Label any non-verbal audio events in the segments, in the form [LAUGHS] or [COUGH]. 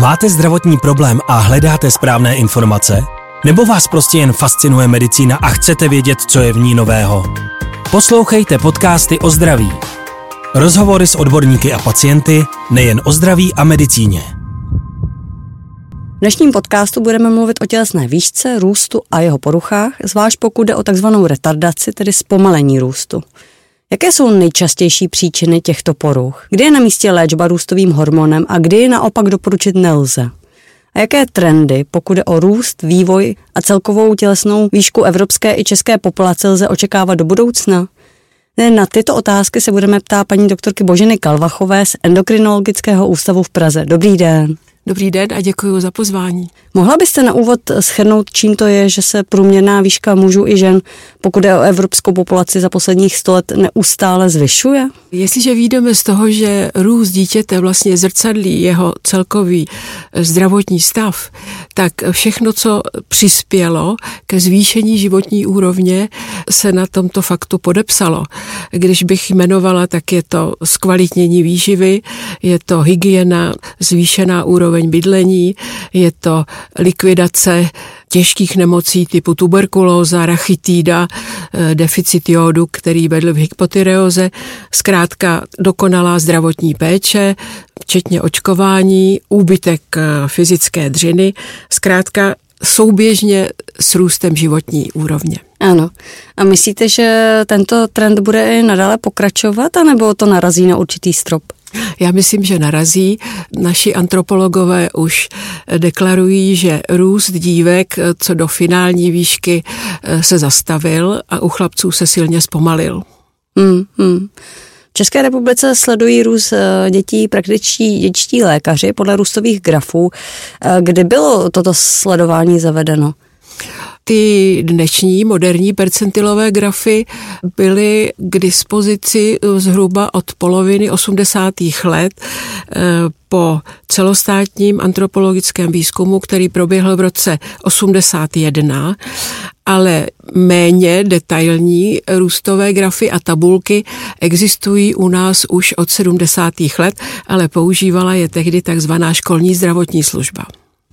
Máte zdravotní problém a hledáte správné informace? Nebo vás prostě jen fascinuje medicína a chcete vědět, co je v ní nového? Poslouchejte podcasty o zdraví. Rozhovory s odborníky a pacienty nejen o zdraví a medicíně. V dnešním podcastu budeme mluvit o tělesné výšce, růstu a jeho poruchách, zvlášť pokud jde o takzvanou retardaci, tedy zpomalení růstu. Jaké jsou nejčastější příčiny těchto poruch? Kdy je na místě léčba růstovým hormonem a kdy je naopak doporučit nelze? A jaké trendy, pokud je o růst, vývoj a celkovou tělesnou výšku evropské i české populace lze očekávat do budoucna? Na tyto otázky se budeme ptát paní doktorky Boženy Kalvachové z Endokrinologického ústavu v Praze. Dobrý den. Dobrý den a děkuji za pozvání. Mohla byste na úvod schrnout, čím to je, že se průměrná výška mužů i žen, pokud je o evropskou populaci za posledních sto let, neustále zvyšuje? Jestliže výjdeme z toho, že růst dítěte vlastně zrcadlí jeho celkový eh, zdravotní stav, tak všechno, co přispělo ke zvýšení životní úrovně, se na tomto faktu podepsalo. Když bych jmenovala, tak je to zkvalitnění výživy, je to hygiena, zvýšená úroveň bydlení, je to likvidace těžkých nemocí typu tuberkulóza, rachitída, eh, deficit jodu, který vedl v hypotyreoze, zkrátka dokonalá zdravotní péče, včetně očkování, úbytek eh, fyzické dřiny, zkrátka souběžně s růstem životní úrovně. Ano. A myslíte, že tento trend bude i nadále pokračovat, anebo to narazí na určitý strop? Já myslím, že narazí. Naši antropologové už deklarují, že růst dívek co do finální výšky eh, se zastavil a u chlapců se silně zpomalil. Hmm, hmm. V České republice sledují růst eh, dětí praktičtí dětští lékaři podle růstových grafů. Eh, kdy bylo toto sledování zavedeno? Ty dnešní moderní percentilové grafy byly k dispozici zhruba od poloviny 80. let eh, po celostátním antropologickém výzkumu, který proběhl v roce 81, ale méně detailní růstové grafy a tabulky existují u nás už od 70. let, ale používala je tehdy takzvaná školní zdravotní služba.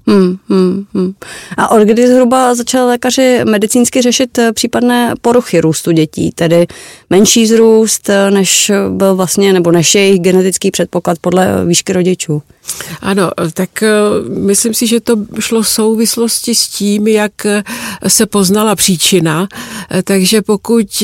Hmm, hmm, hmm. A od kdy zhruba začali lékaři medicínsky řešit eh, případné poruchy růstu dětí, tedy menší zrůst, eh, než byl vlastně, nebo než je jejich genetický předpoklad podle výšky rodičů? Ano, tak eh, myslím si, že to šlo v souvislosti s tím, jak se poznala příčina, takže pokud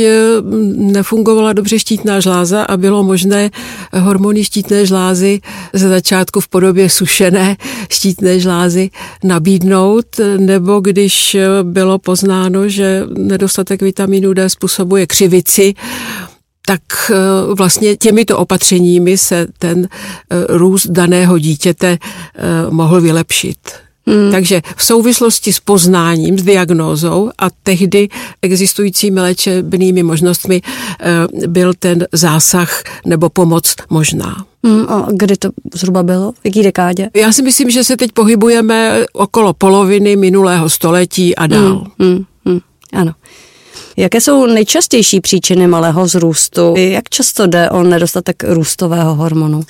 nefungovala dobře štítná žláza a bylo možné hormony štítné žlázy ze začátku v podobě sušené štítné žlázy nabídnout, nebo když bylo poznáno, že nedostatek vitamínu D způsobuje křivici, tak eh, vlastně těmito opatřeními se ten eh, růst daného dítěte eh, mohl vylepšit. Hmm. Takže v souvislosti s poznáním, s diagnózou a tehdy existujícími léčebnými možnostmi byl ten zásah nebo pomoc možná. Hmm, a kdy to zhruba bylo? V jaký dekádě? Já si myslím, že se teď pohybujeme okolo poloviny minulého století a dál. Hmm, hmm, hmm, ano. Jaké jsou nejčastější příčiny malého zrůstu? Jak často jde o nedostatek růstového hormonu?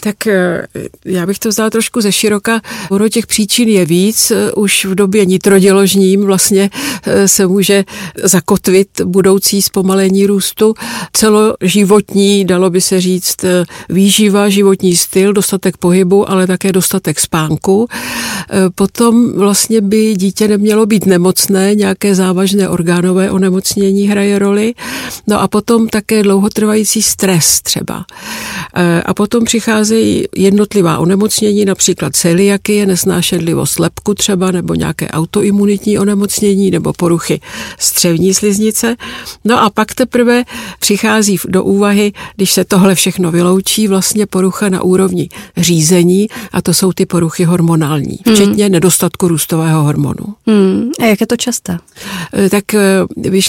Tak eh, já bych to vzala trošku ze široka. Ono těch příčin je víc. Už v době nitroděložním vlastně eh, se může zakotvit budoucí zpomalení růstu. Celoživotní, dalo by se říct, eh, výživa, životní styl, dostatek pohybu, ale také dostatek spánku. Potom vlastně by dítě nemělo být nemocné, nějaké závažné orgánové onemocnění onemocnění hraje roli. No a potom také dlouhotrvající stres třeba. E, a potom přicházejí jednotlivá onemocnění, například celiakie, nesnášenlivost lepku třeba, nebo nějaké autoimunitní onemocnění, nebo poruchy střevní sliznice. No a pak teprve přichází do úvahy, když se tohle všechno vyloučí, vlastně porucha na úrovni řízení a to jsou ty poruchy hormonální, hmm. včetně hmm. nedostatku růstového hormonu. Hmm. A jak je to časté? E, tak e,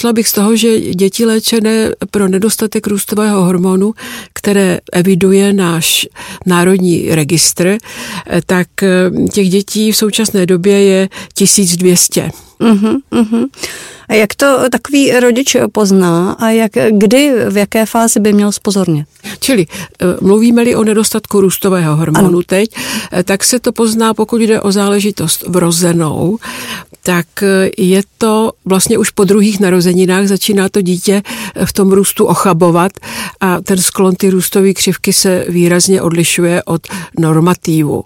vyšla bych z toho, že děti léčené pro nedostatek růstového hormonu, které eviduje náš národní registr, tak eh, těch dětí v současné době je 1200. Uh-huh, uh-huh. A jak to takový rodič pozná a jak, kdy, v jaké fázi by měl spozornit? Čili eh, mluvíme-li o nedostatku růstového hormonu ano. teď, eh, tak se to pozná, pokud jde o záležitost vrozenou, tak eh, je to vlastně už po druhých narozeninách začíná to dítě v tom růstu ochabovat a ten sklon ty růstové křivky se výrazně odlišuje od normativu.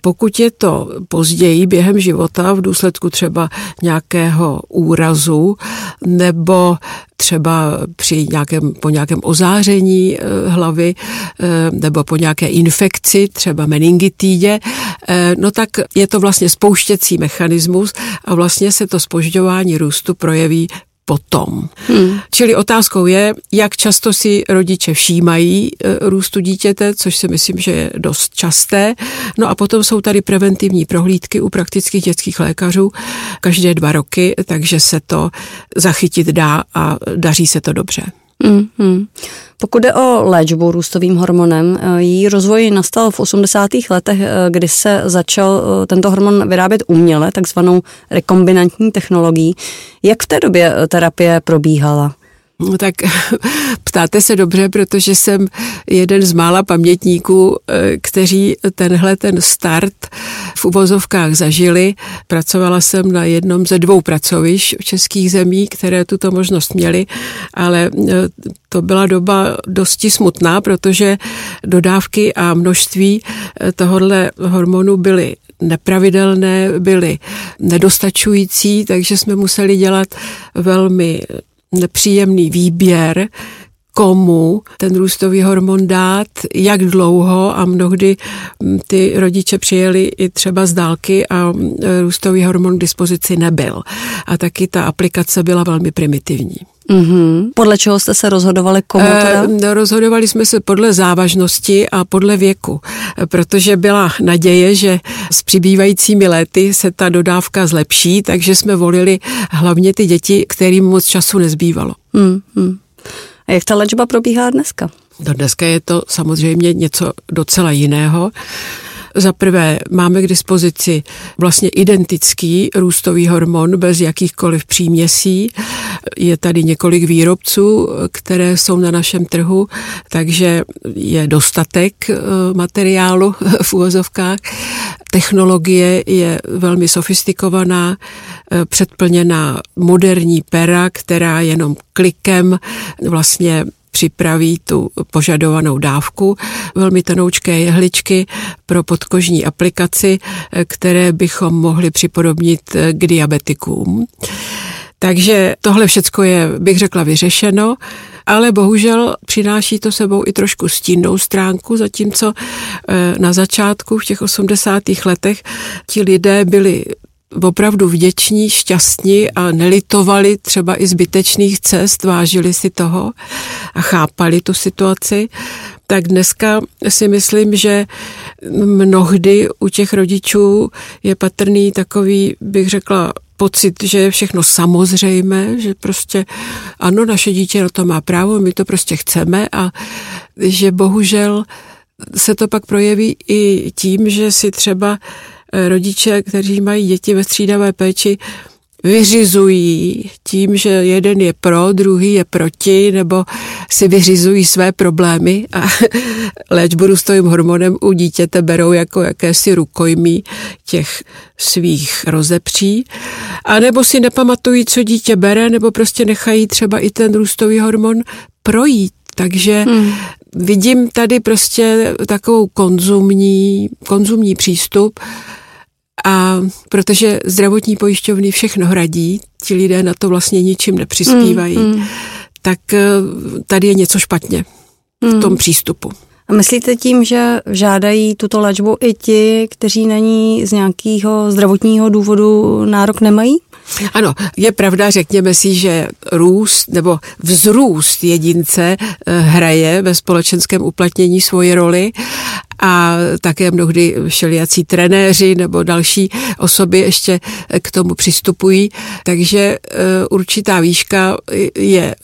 Pokud je to později během života v důsledku třeba nějakého úrazu nebo třeba při nějakém, po nějakém ozáření eh, hlavy eh, nebo po nějaké infekci, třeba meningitidě, eh, no tak je to vlastně spouštěcí mechanismus a vlastně se to spožďování růstu projeví potom. Hmm. Čili otázkou je, jak často si rodiče všímají e, růstu dítěte, což si myslím, že je dost časté. No a potom jsou tady preventivní prohlídky u praktických dětských lékařů každé dva roky, takže se to zachytit dá a daří se to dobře. Mm-hmm. Pokud jde o léčbu růstovým hormonem, eh, její rozvoj nastal v 80. letech, eh, kdy se začal eh, tento hormon vyrábět uměle, takzvanou rekombinantní technologií. Jak v té době terapie probíhala? No tak [LAUGHS] ptáte se dobře, protože jsem jeden z mála pamětníků, eh, kteří tenhle ten start v uvozovkách zažili. Pracovala jsem na jednom ze dvou pracovišť v českých zemí, které tuto možnost měly, ale eh, to byla doba dosti smutná, protože dodávky a množství eh, tohohle hormonu byly nepravidelné, byly nedostačující, takže jsme museli dělat velmi nepříjemný výběr, komu ten růstový hormon dát, jak dlouho a mnohdy mm, ty rodiče přijeli i třeba z dálky a mm, růstový hormon k dispozici nebyl. A taky ta aplikace byla velmi primitivní. Mm-hmm. Podle čeho jste se rozhodovali, komu teda? E, rozhodovali jsme se podle závažnosti a podle věku, protože byla naděje, že s přibývajícími léty se ta dodávka zlepší, takže jsme volili hlavně ty děti, kterým moc času nezbývalo. Mm-hmm. A jak ta léčba probíhá dneska? Dneska je to samozřejmě něco docela jiného. Za prvé máme k dispozici vlastně identický růstový hormon bez jakýchkoliv příměsí. Je tady několik výrobců, které jsou na našem trhu, takže je dostatek eh, materiálu [LAUGHS] v úvozovkách. Technologie je velmi sofistikovaná, eh, předplněná moderní pera, která jenom klikem vlastně připraví tu požadovanou dávku, velmi tenoučké jehličky pro podkožní aplikaci, které bychom mohli připodobnit k diabetikům. Takže tohle všecko je, bych řekla, vyřešeno ale bohužel přináší to sebou i trošku stínnou stránku, zatímco eh, na začátku v těch 80. letech ti lidé byli opravdu vděční, šťastní a nelitovali třeba i zbytečných cest, vážili si toho a chápali tu situaci, tak dneska si myslím, že mnohdy u těch rodičů je patrný takový, bych řekla, pocit, že je všechno samozřejmé, že prostě ano, naše dítě na to má právo, my to prostě chceme a že bohužel se to pak projeví i tím, že si třeba rodiče, kteří mají děti ve střídavé péči, vyřizují tím, že jeden je pro, druhý je proti, nebo si vyřizují své problémy a [LAUGHS] léčbu růstovým hormonem u dítěte berou jako jakési rukojmí těch svých rozepří, a nebo si nepamatují, co dítě bere, nebo prostě nechají třeba i ten růstový hormon projít. Takže hmm. Vidím tady prostě takovou konzumní, konzumní přístup, a protože zdravotní pojišťovny všechno hradí, ti lidé na to vlastně ničím nepřispívají, mm, mm. tak eh, tady je něco špatně v mm. tom přístupu. A myslíte tím, že žádají tuto léčbu i ti, kteří na ní z nějakého zdravotního důvodu nárok nemají? Ano, je pravda, řekněme si, že růst nebo vzrůst jedince eh, hraje ve společenském uplatnění svoji roli a také mnohdy všelijací trenéři nebo další osoby ještě k tomu přistupují. Takže eh, určitá výška je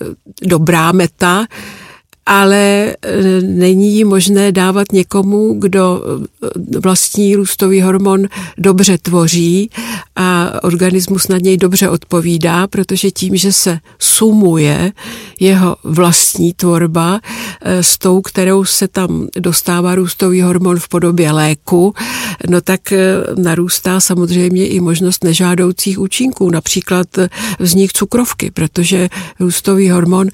dobrá meta, ale e, není možné dávat někomu, kdo e, vlastní růstový hormon dobře tvoří a organismus na něj dobře odpovídá, protože tím, že se sumuje jeho vlastní tvorba e, s tou, kterou se tam dostává růstový hormon v podobě léku, no tak narůstá samozřejmě i možnost nežádoucích účinků, například vznik cukrovky, protože růstový hormon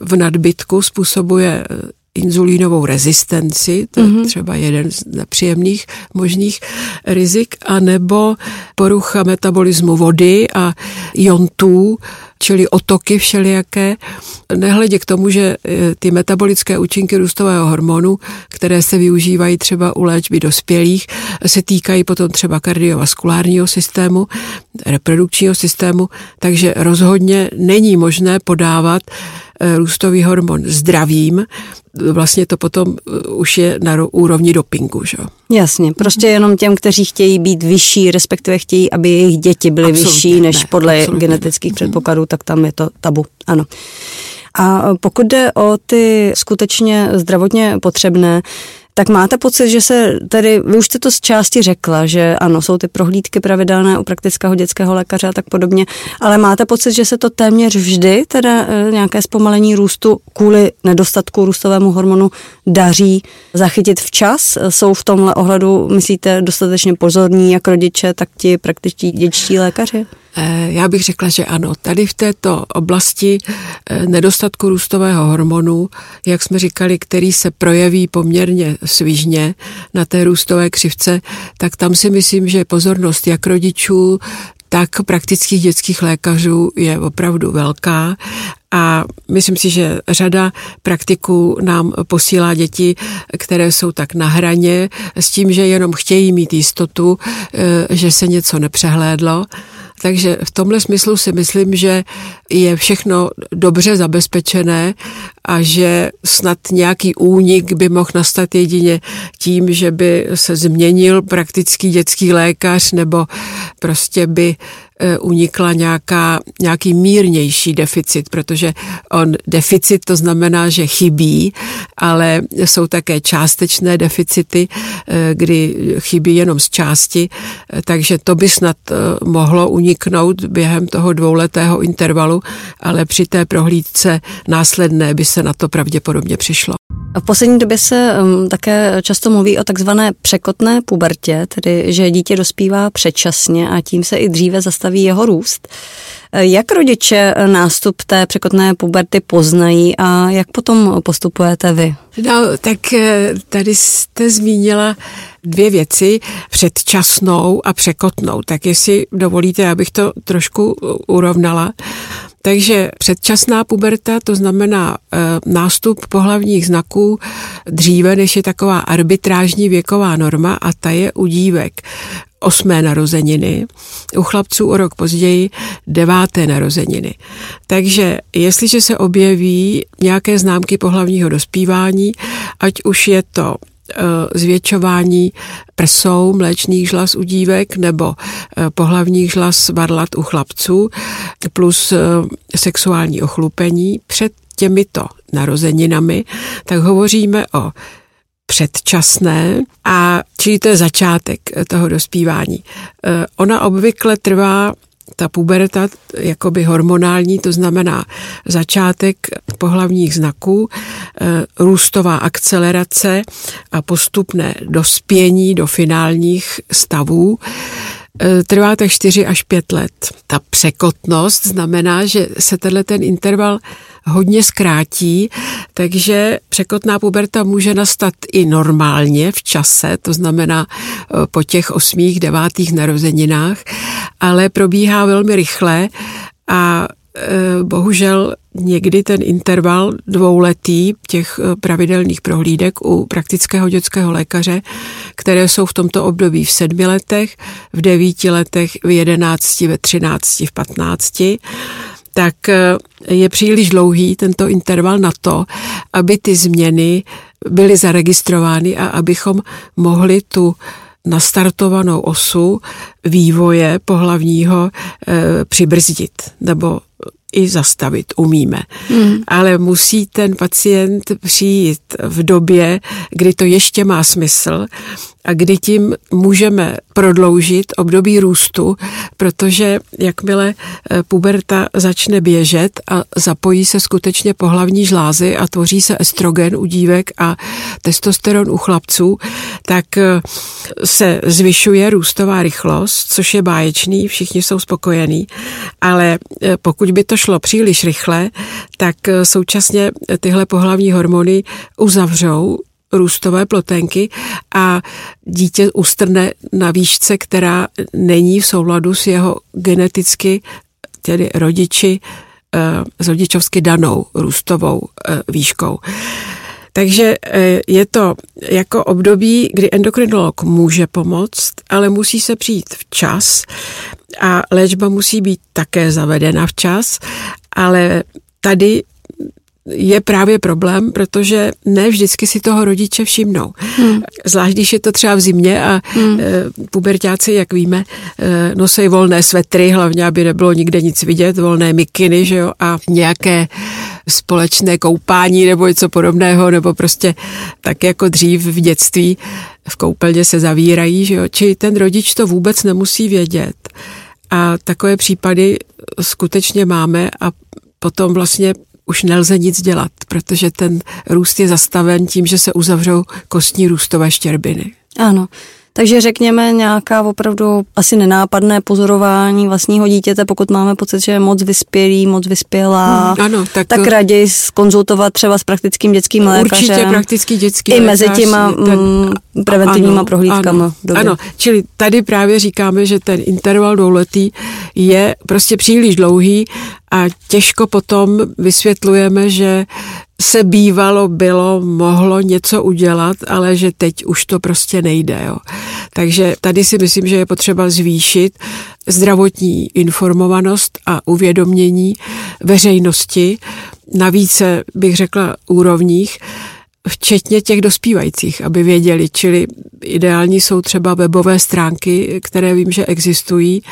v nadbytku způsobuje eh, inzulínovou rezistenci, to je mm-hmm. třeba jeden z nepříjemných možných rizik, anebo porucha metabolismu vody a jontů, čili otoky všelijaké, nehledě k tomu, že eh, ty metabolické účinky růstového hormonu, které se využívají třeba u léčby dospělých, se týkají potom třeba kardiovaskulárního systému, reprodukčního systému, takže rozhodně není možné podávat růstový hormon zdravým, vlastně to potom eh, už je na úrovni dopingu. Že? Jasně, prostě jenom těm, kteří chtějí být vyšší, respektive chtějí, aby jejich děti byly absolutně vyšší než ne, podle genetických ne. Mhm. předpokladů, tak tam je to tabu. Ano. A pokud jde o ty skutečně zdravotně potřebné, tak máte pocit, že se tedy, vy už jste to z části řekla, že ano, jsou ty prohlídky pravidelné u praktického dětského lékaře a tak podobně, ale máte pocit, že se to téměř vždy, teda e, nějaké zpomalení růstu kvůli nedostatku růstovému hormonu daří zachytit včas? Jsou v tomhle ohledu, myslíte, dostatečně pozorní jak rodiče, tak ti praktičtí dětští lékaři? Eh, já bych řekla, že ano. Tady v této oblasti eh, nedostatku růstového hormonu, jak jsme říkali, který se projeví poměrně svižně na té růstové křivce, tak tam si myslím, že pozornost jak rodičů, tak praktických dětských lékařů je opravdu velká a myslím si, že řada praktiků nám posílá děti, které jsou tak na hraně, s tím, že jenom chtějí mít jistotu, eh, že se něco nepřehlédlo takže v tomhle smyslu si myslím, že je všechno dobře zabezpečené a že snad nějaký únik by mohl nastat jedině tím, že by se změnil praktický dětský lékař nebo prostě by unikla nějaká, nějaký mírnější deficit, protože on deficit to znamená, že chybí, ale jsou také částečné deficity, e, kdy chybí jenom z části, e, takže to by snad mohlo uniknout během toho dvouletého intervalu, ale při té prohlídce následné by se na to pravděpodobně přišlo. V poslední době se um, také často mluví o takzvané překotné pubertě, tedy že dítě dospívá předčasně a tím se i dříve zastaví jeho růst. Jak rodiče nástup té překotné puberty poznají a jak potom postupujete vy? No, tak eh, tady jste zmínila dvě věci, předčasnou a překotnou. Tak jestli dovolíte, abych to trošku urovnala. Takže předčasná puberta, to znamená e, nástup pohlavních znaků dříve, než je taková arbitrážní věková norma a ta je u dívek osmé narozeniny, u chlapců o rok později deváté narozeniny. Takže jestliže se objeví nějaké známky pohlavního dospívání, ať už je to zvětšování prsou mléčných žlas u dívek nebo eh, pohlavních žlas varlat u chlapců plus eh, sexuální ochlupení před těmito narozeninami, tak hovoříme o předčasné a čili to je začátek toho dospívání. Ona obvykle trvá ta puberta jakoby hormonální, to znamená začátek pohlavních znaků, eh, růstová akcelerace a postupné dospění do finálních stavů eh, trvá tak 4 až 5 let. Ta překotnost znamená, že se tenhle ten interval hodně zkrátí, takže překotná puberta může nastat i normálně v čase, to znamená eh, po těch osmých, devátých narozeninách, ale probíhá velmi rychle a eh, bohužel někdy ten interval dvouletý těch eh, pravidelných prohlídek u praktického dětského lékaře, které jsou v tomto období v sedmi letech, v devíti letech, v jedenácti, ve třinácti, v patnácti, tak eh, je příliš dlouhý tento interval na to, aby ty změny byly zaregistrovány a abychom mohli tu nastartovanou osu vývoje pohlavního e, přibrzdit nebo i zastavit, umíme. Hmm. Ale musí ten pacient přijít v době, kdy to ještě má smysl a kdy tím můžeme prodloužit období růstu, protože jakmile eh, puberta začne běžet a zapojí se skutečně pohlavní žlázy a tvoří se estrogen u dívek a testosteron u chlapců, tak eh, se zvyšuje růstová rychlost, což je báječný, všichni jsou spokojení, ale eh, pokud by to šlo příliš rychle, tak současně tyhle pohlavní hormony uzavřou růstové plotenky a dítě ustrne na výšce, která není v souladu s jeho geneticky, tedy rodiči, s eh, rodičovsky danou růstovou eh, výškou. Takže eh, je to jako období, kdy endokrinolog může pomoct, ale musí se přijít včas a léčba musí být také zavedena včas, ale tady je právě problém, protože ne vždycky si toho rodiče všimnou. Hmm. Zvlášť, když je to třeba v zimě a hmm. e, pubertáci, jak víme, e, nosí volné svetry, hlavně, aby nebylo nikde nic vidět, volné mikiny, že jo, a nějaké společné koupání nebo něco podobného, nebo prostě tak jako dřív v dětství v koupelně se zavírají, že jo, či ten rodič to vůbec nemusí vědět. A takové případy skutečně máme a potom vlastně už nelze nic dělat, protože ten růst je zastaven tím, že se uzavřou kostní růstové štěrbiny. Ano. Takže řekněme nějaká opravdu asi nenápadné pozorování vlastního dítěte, pokud máme pocit, že je moc vyspělý, moc vyspělá, hmm, ano, tak, tak raději skonzultovat třeba s praktickým dětským lékařem. Určitě praktický dětský I lékař, mezi těma ten, mm, preventivníma ano, prohlídkama. Ano, ano, čili tady právě říkáme, že ten interval dvouletý je prostě příliš dlouhý a těžko potom vysvětlujeme, že se bývalo, bylo, mohlo něco udělat, ale že teď už to prostě nejde. Jo. Takže tady si myslím, že je potřeba zvýšit zdravotní informovanost a uvědomění veřejnosti na více, bych řekla, úrovních, včetně těch dospívajících, aby věděli, čili ideální jsou třeba webové stránky, které vím, že existují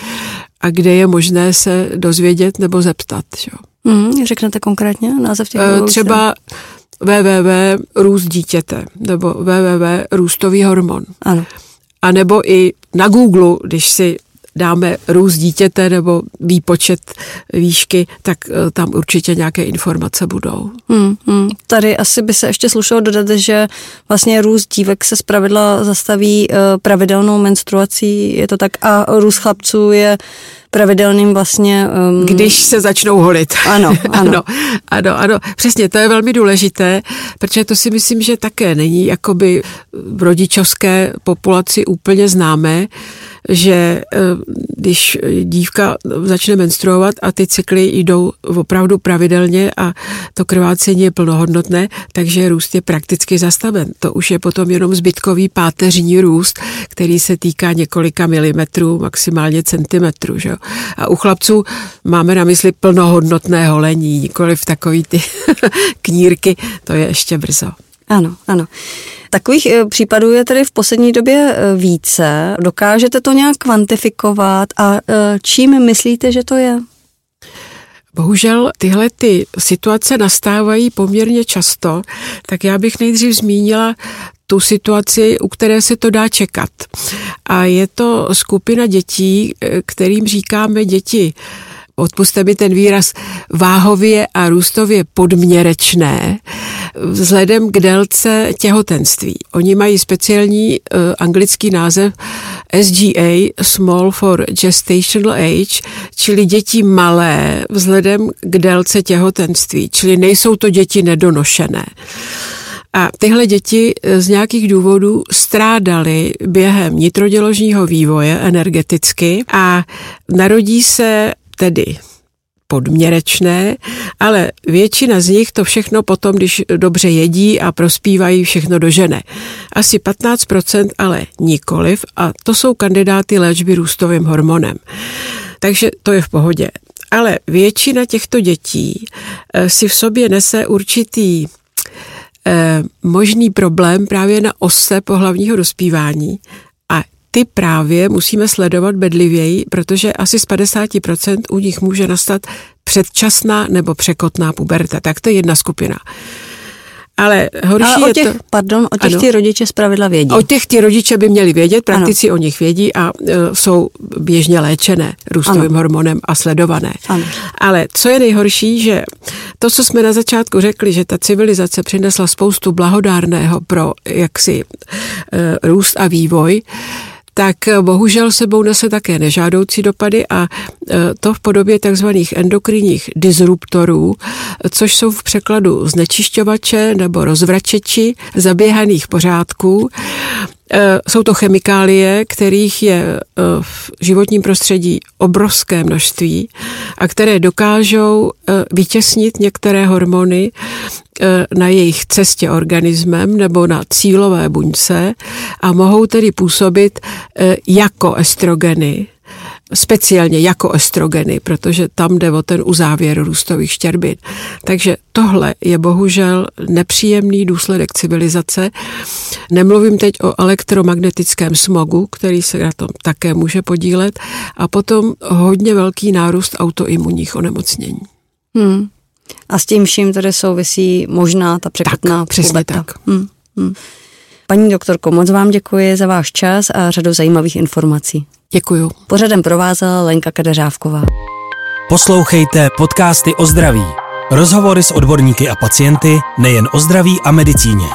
a kde je možné se dozvědět nebo zeptat. Jo. Mm, řeknete konkrétně název těch e, Třeba www růst dítěte nebo www růstový hormon. Ano. A nebo i na Google, když si dáme růst dítěte nebo výpočet výšky, tak eh, tam určitě nějaké informace budou. Hmm, hmm. Tady asi by se ještě slušelo dodat, že vlastně růst dívek se zpravidla zastaví eh, pravidelnou menstruací, je to tak, a růst chlapců je pravidelným vlastně... Um... Když se začnou holit. Ano, [LAUGHS] ano. ano, ano, ano. Přesně, to je velmi důležité, protože to si myslím, že také není jakoby v rodičovské populaci úplně známé, že eh, když dívka začne menstruovat a ty cykly jdou opravdu pravidelně a to krvácení je plnohodnotné, takže růst je prakticky zastaven. To už je potom jenom zbytkový páteřní růst, který se týká několika milimetrů, maximálně centimetrů. Že? A u chlapců máme na mysli plnohodnotné holení, nikoli v takový ty [LAUGHS] knírky, to je ještě brzo. Ano, ano. Takových eh, případů je tedy v poslední době eh, více. Dokážete to nějak kvantifikovat a eh, čím myslíte, že to je? Bohužel tyhle ty situace nastávají poměrně často, tak já bych nejdřív zmínila tu situaci, u které se to dá čekat. A je to skupina dětí, kterým říkáme děti odpuste mi ten výraz, váhově a růstově podměrečné vzhledem k délce těhotenství. Oni mají speciální uh, anglický název SGA, Small for Gestational Age, čili děti malé vzhledem k délce těhotenství, čili nejsou to děti nedonošené. A tyhle děti eh, z nějakých důvodů strádaly během nitroděložního vývoje energeticky a narodí se tedy podměrečné, ale většina z nich to všechno potom, když dobře jedí a prospívají, všechno dožene. Asi 15% ale nikoliv a to jsou kandidáty léčby růstovým hormonem. Takže to je v pohodě. Ale většina těchto dětí eh, si v sobě nese určitý eh, možný problém právě na ose pohlavního dospívání ty právě musíme sledovat bedlivěji, protože asi z 50% u nich může nastat předčasná nebo překotná puberta. Tak to je jedna skupina. Ale horší Ale o je těch, to... pardon, o těch Ano. ty rodiče zpravidla vědí. O těch ty rodiče by měli vědět, praktici ano. o nich vědí a e, jsou běžně léčené růstovým Ano. hormonem a sledované. Ano. Ale co je nejhorší, že to, co jsme na začátku řekli, že ta civilizace přinesla spoustu blahodárného pro jaksi e, růst a vývoj, tak e, bohužel sebou nese také nežádoucí dopady a e, to v podobě takzvaných endokrinních disruptorů, což jsou v překladu znečišťovače nebo rozvračeči zaběhaných pořádků. E, Jsou to chemikálie, kterých je v životním prostředí obrovské množství a které dokážou vytěsnit některé hormony na jejich cestě organismem nebo na cílové buňce a mohou tedy působit e, jako estrogeny speciálně jako estrogeny, protože tam jde o ten uzávěr růstových štěrbin. Takže tohle je bohužel nepříjemný důsledek civilizace. Nemluvím teď o elektromagnetickém smogu, který se na tom také může podílet, a potom hodně velký nárůst autoimunních onemocnění. Hmm. A s tím vším tady souvisí možná ta překotná Tak, přesně puberta. tak. Hmm. Hmm. Paní doktorko, moc vám děkuji za váš čas a řadu zajímavých informací. Děkuju. Pořadem provázela Lenka Kadeřávková. Poslouchejte podcasty o zdraví. Rozhovory s odborníky a pacienty nejen o zdraví a medicíně.